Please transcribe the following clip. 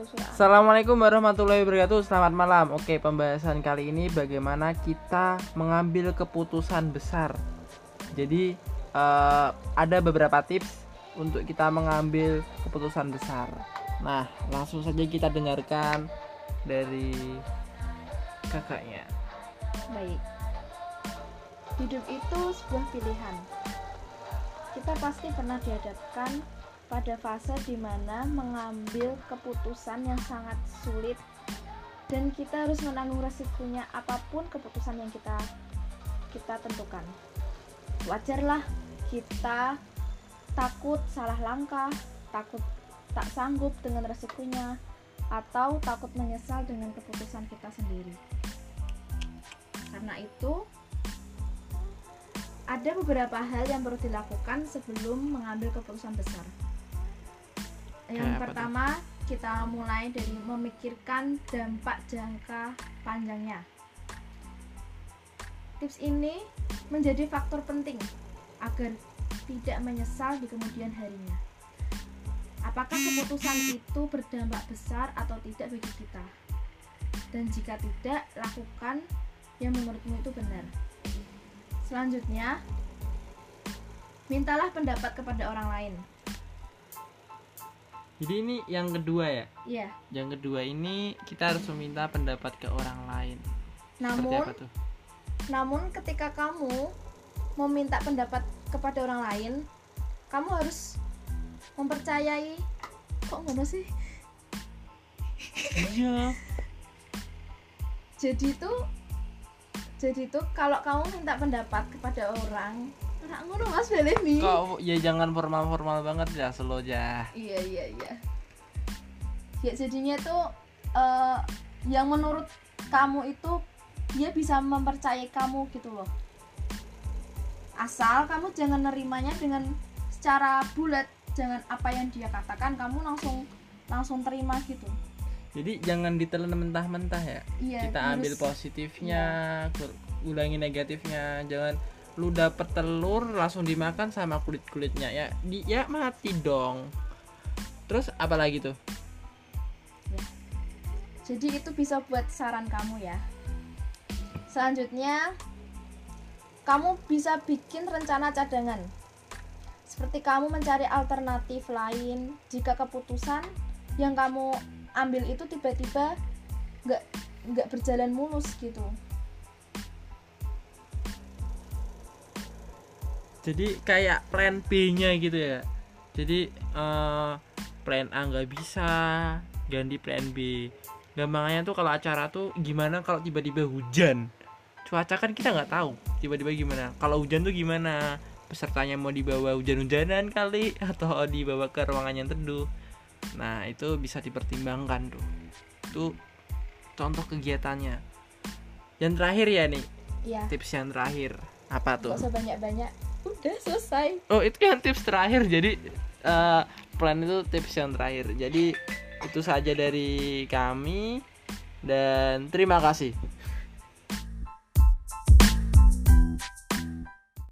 Assalamualaikum warahmatullahi wabarakatuh. Selamat malam. Oke, pembahasan kali ini bagaimana kita mengambil keputusan besar. Jadi eh, ada beberapa tips untuk kita mengambil keputusan besar. Nah, langsung saja kita dengarkan dari kakaknya. Baik. Hidup itu sebuah pilihan. Kita pasti pernah dihadapkan pada fase di mana mengambil keputusan yang sangat sulit dan kita harus menanggung resikonya apa pun keputusan yang kita kita tentukan. Wajarlah kita takut salah langkah, takut tak sanggup dengan resikonya, atau takut menyesal dengan keputusan kita sendiri. Karena itu, ada beberapa hal yang perlu dilakukan sebelum mengambil keputusan besar. Yang Kayak apa pertama, kita mulai dari memikirkan dampak jangka panjangnya. Tips ini menjadi faktor penting agar tidak menyesal di kemudian harinya. Apakah keputusan itu berdampak besar atau tidak bagi kita? Dan jika tidak, lakukan yang menurutmu itu benar. Selanjutnya, mintalah pendapat kepada orang lain. Jadi ini yang kedua ya. Iya, Yang kedua ini kita harus meminta pendapat ke orang lain. Seperti namun apa tuh? namun ketika kamu meminta pendapat kepada orang lain, kamu harus mempercayai kok ngono sih? Iya. Jadi itu jadi itu kalau kamu minta pendapat kepada orang, ngono Mas Belemi. Kok ya jangan formal-formal banget ya, slow aja. Iya iya iya. Ya jadinya tuh eh, yang menurut kamu itu dia bisa mempercayai kamu gitu loh. Asal kamu jangan nerimanya dengan secara bulat, jangan apa yang dia katakan kamu langsung langsung terima gitu. Jadi jangan ditelan mentah-mentah ya. Iya. kita ambil harus- Iya. positifnya kur- ulangi negatifnya jangan lu dapet telur langsung dimakan sama kulit kulitnya ya di ya mati dong terus apa lagi tuh Jadi itu bisa buat saran kamu ya. Selanjutnya, kamu bisa bikin rencana cadangan. Seperti kamu mencari alternatif lain jika keputusan yang kamu ambil itu tiba-tiba nggak nggak berjalan mulus gitu. Jadi kayak plan B nya gitu ya. Jadi eh, plan A nggak bisa ganti plan B. Gampangnya tuh kalau acara tuh gimana kalau tiba-tiba hujan? Cuaca kan kita nggak tahu tiba-tiba gimana. Kalau hujan tuh gimana? Pesertanya mau dibawa hujan-hujanan kali atau dibawa ke ruangan yang teduh? Nah itu bisa dipertimbangkan tuh. Itu contoh kegiatannya. Yang terakhir ya nih Iya. tips yang terakhir. Apa tuh? Gak usah banyak-banyak. Udah selesai. Oh itu yang tips terakhir. Jadi eh, plan itu tips yang terakhir. Jadi itu saja dari kami. Dan terima kasih